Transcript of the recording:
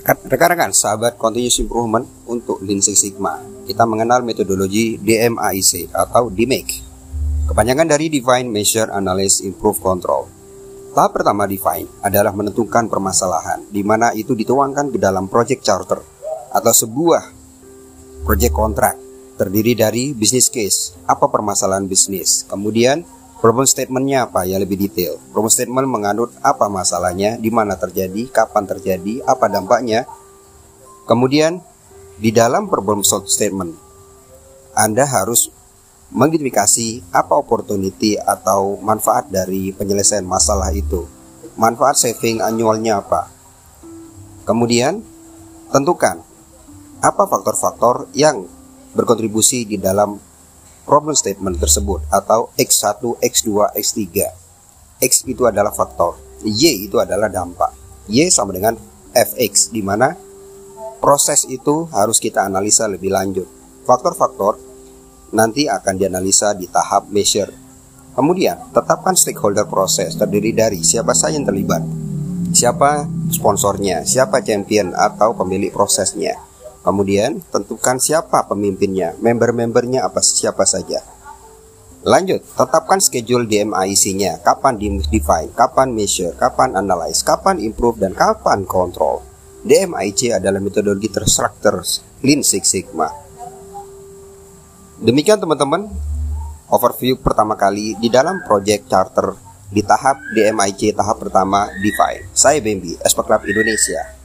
Rekan-rekan, sahabat continuous improvement untuk Lean Six Sigma, kita mengenal metodologi DMAIC atau DMAIC. Kepanjangan dari Define, Measure, Analyze, Improve, Control. Tahap pertama define adalah menentukan permasalahan, di mana itu dituangkan ke dalam project charter atau sebuah project contract terdiri dari business case, apa permasalahan bisnis, kemudian Problem statementnya apa ya lebih detail. Problem statement menganut apa masalahnya, di mana terjadi, kapan terjadi, apa dampaknya. Kemudian di dalam problem statement Anda harus mengidentifikasi apa opportunity atau manfaat dari penyelesaian masalah itu. Manfaat saving annualnya apa. Kemudian tentukan apa faktor-faktor yang berkontribusi di dalam problem statement tersebut atau X1, X2, X3. X itu adalah faktor, Y itu adalah dampak. Y sama dengan Fx di mana proses itu harus kita analisa lebih lanjut. Faktor-faktor nanti akan dianalisa di tahap measure. Kemudian, tetapkan stakeholder proses terdiri dari siapa saja yang terlibat, siapa sponsornya, siapa champion atau pemilik prosesnya, Kemudian tentukan siapa pemimpinnya, member-membernya apa siapa saja. Lanjut, tetapkan schedule DMIC-nya, kapan define, kapan measure, kapan analyze, kapan improve, dan kapan control. DMIC adalah metodologi terstruktur Lean Six Sigma. Demikian teman-teman, overview pertama kali di dalam project charter di tahap DMIC tahap pertama Define. Saya Bambi, Espa Club Indonesia.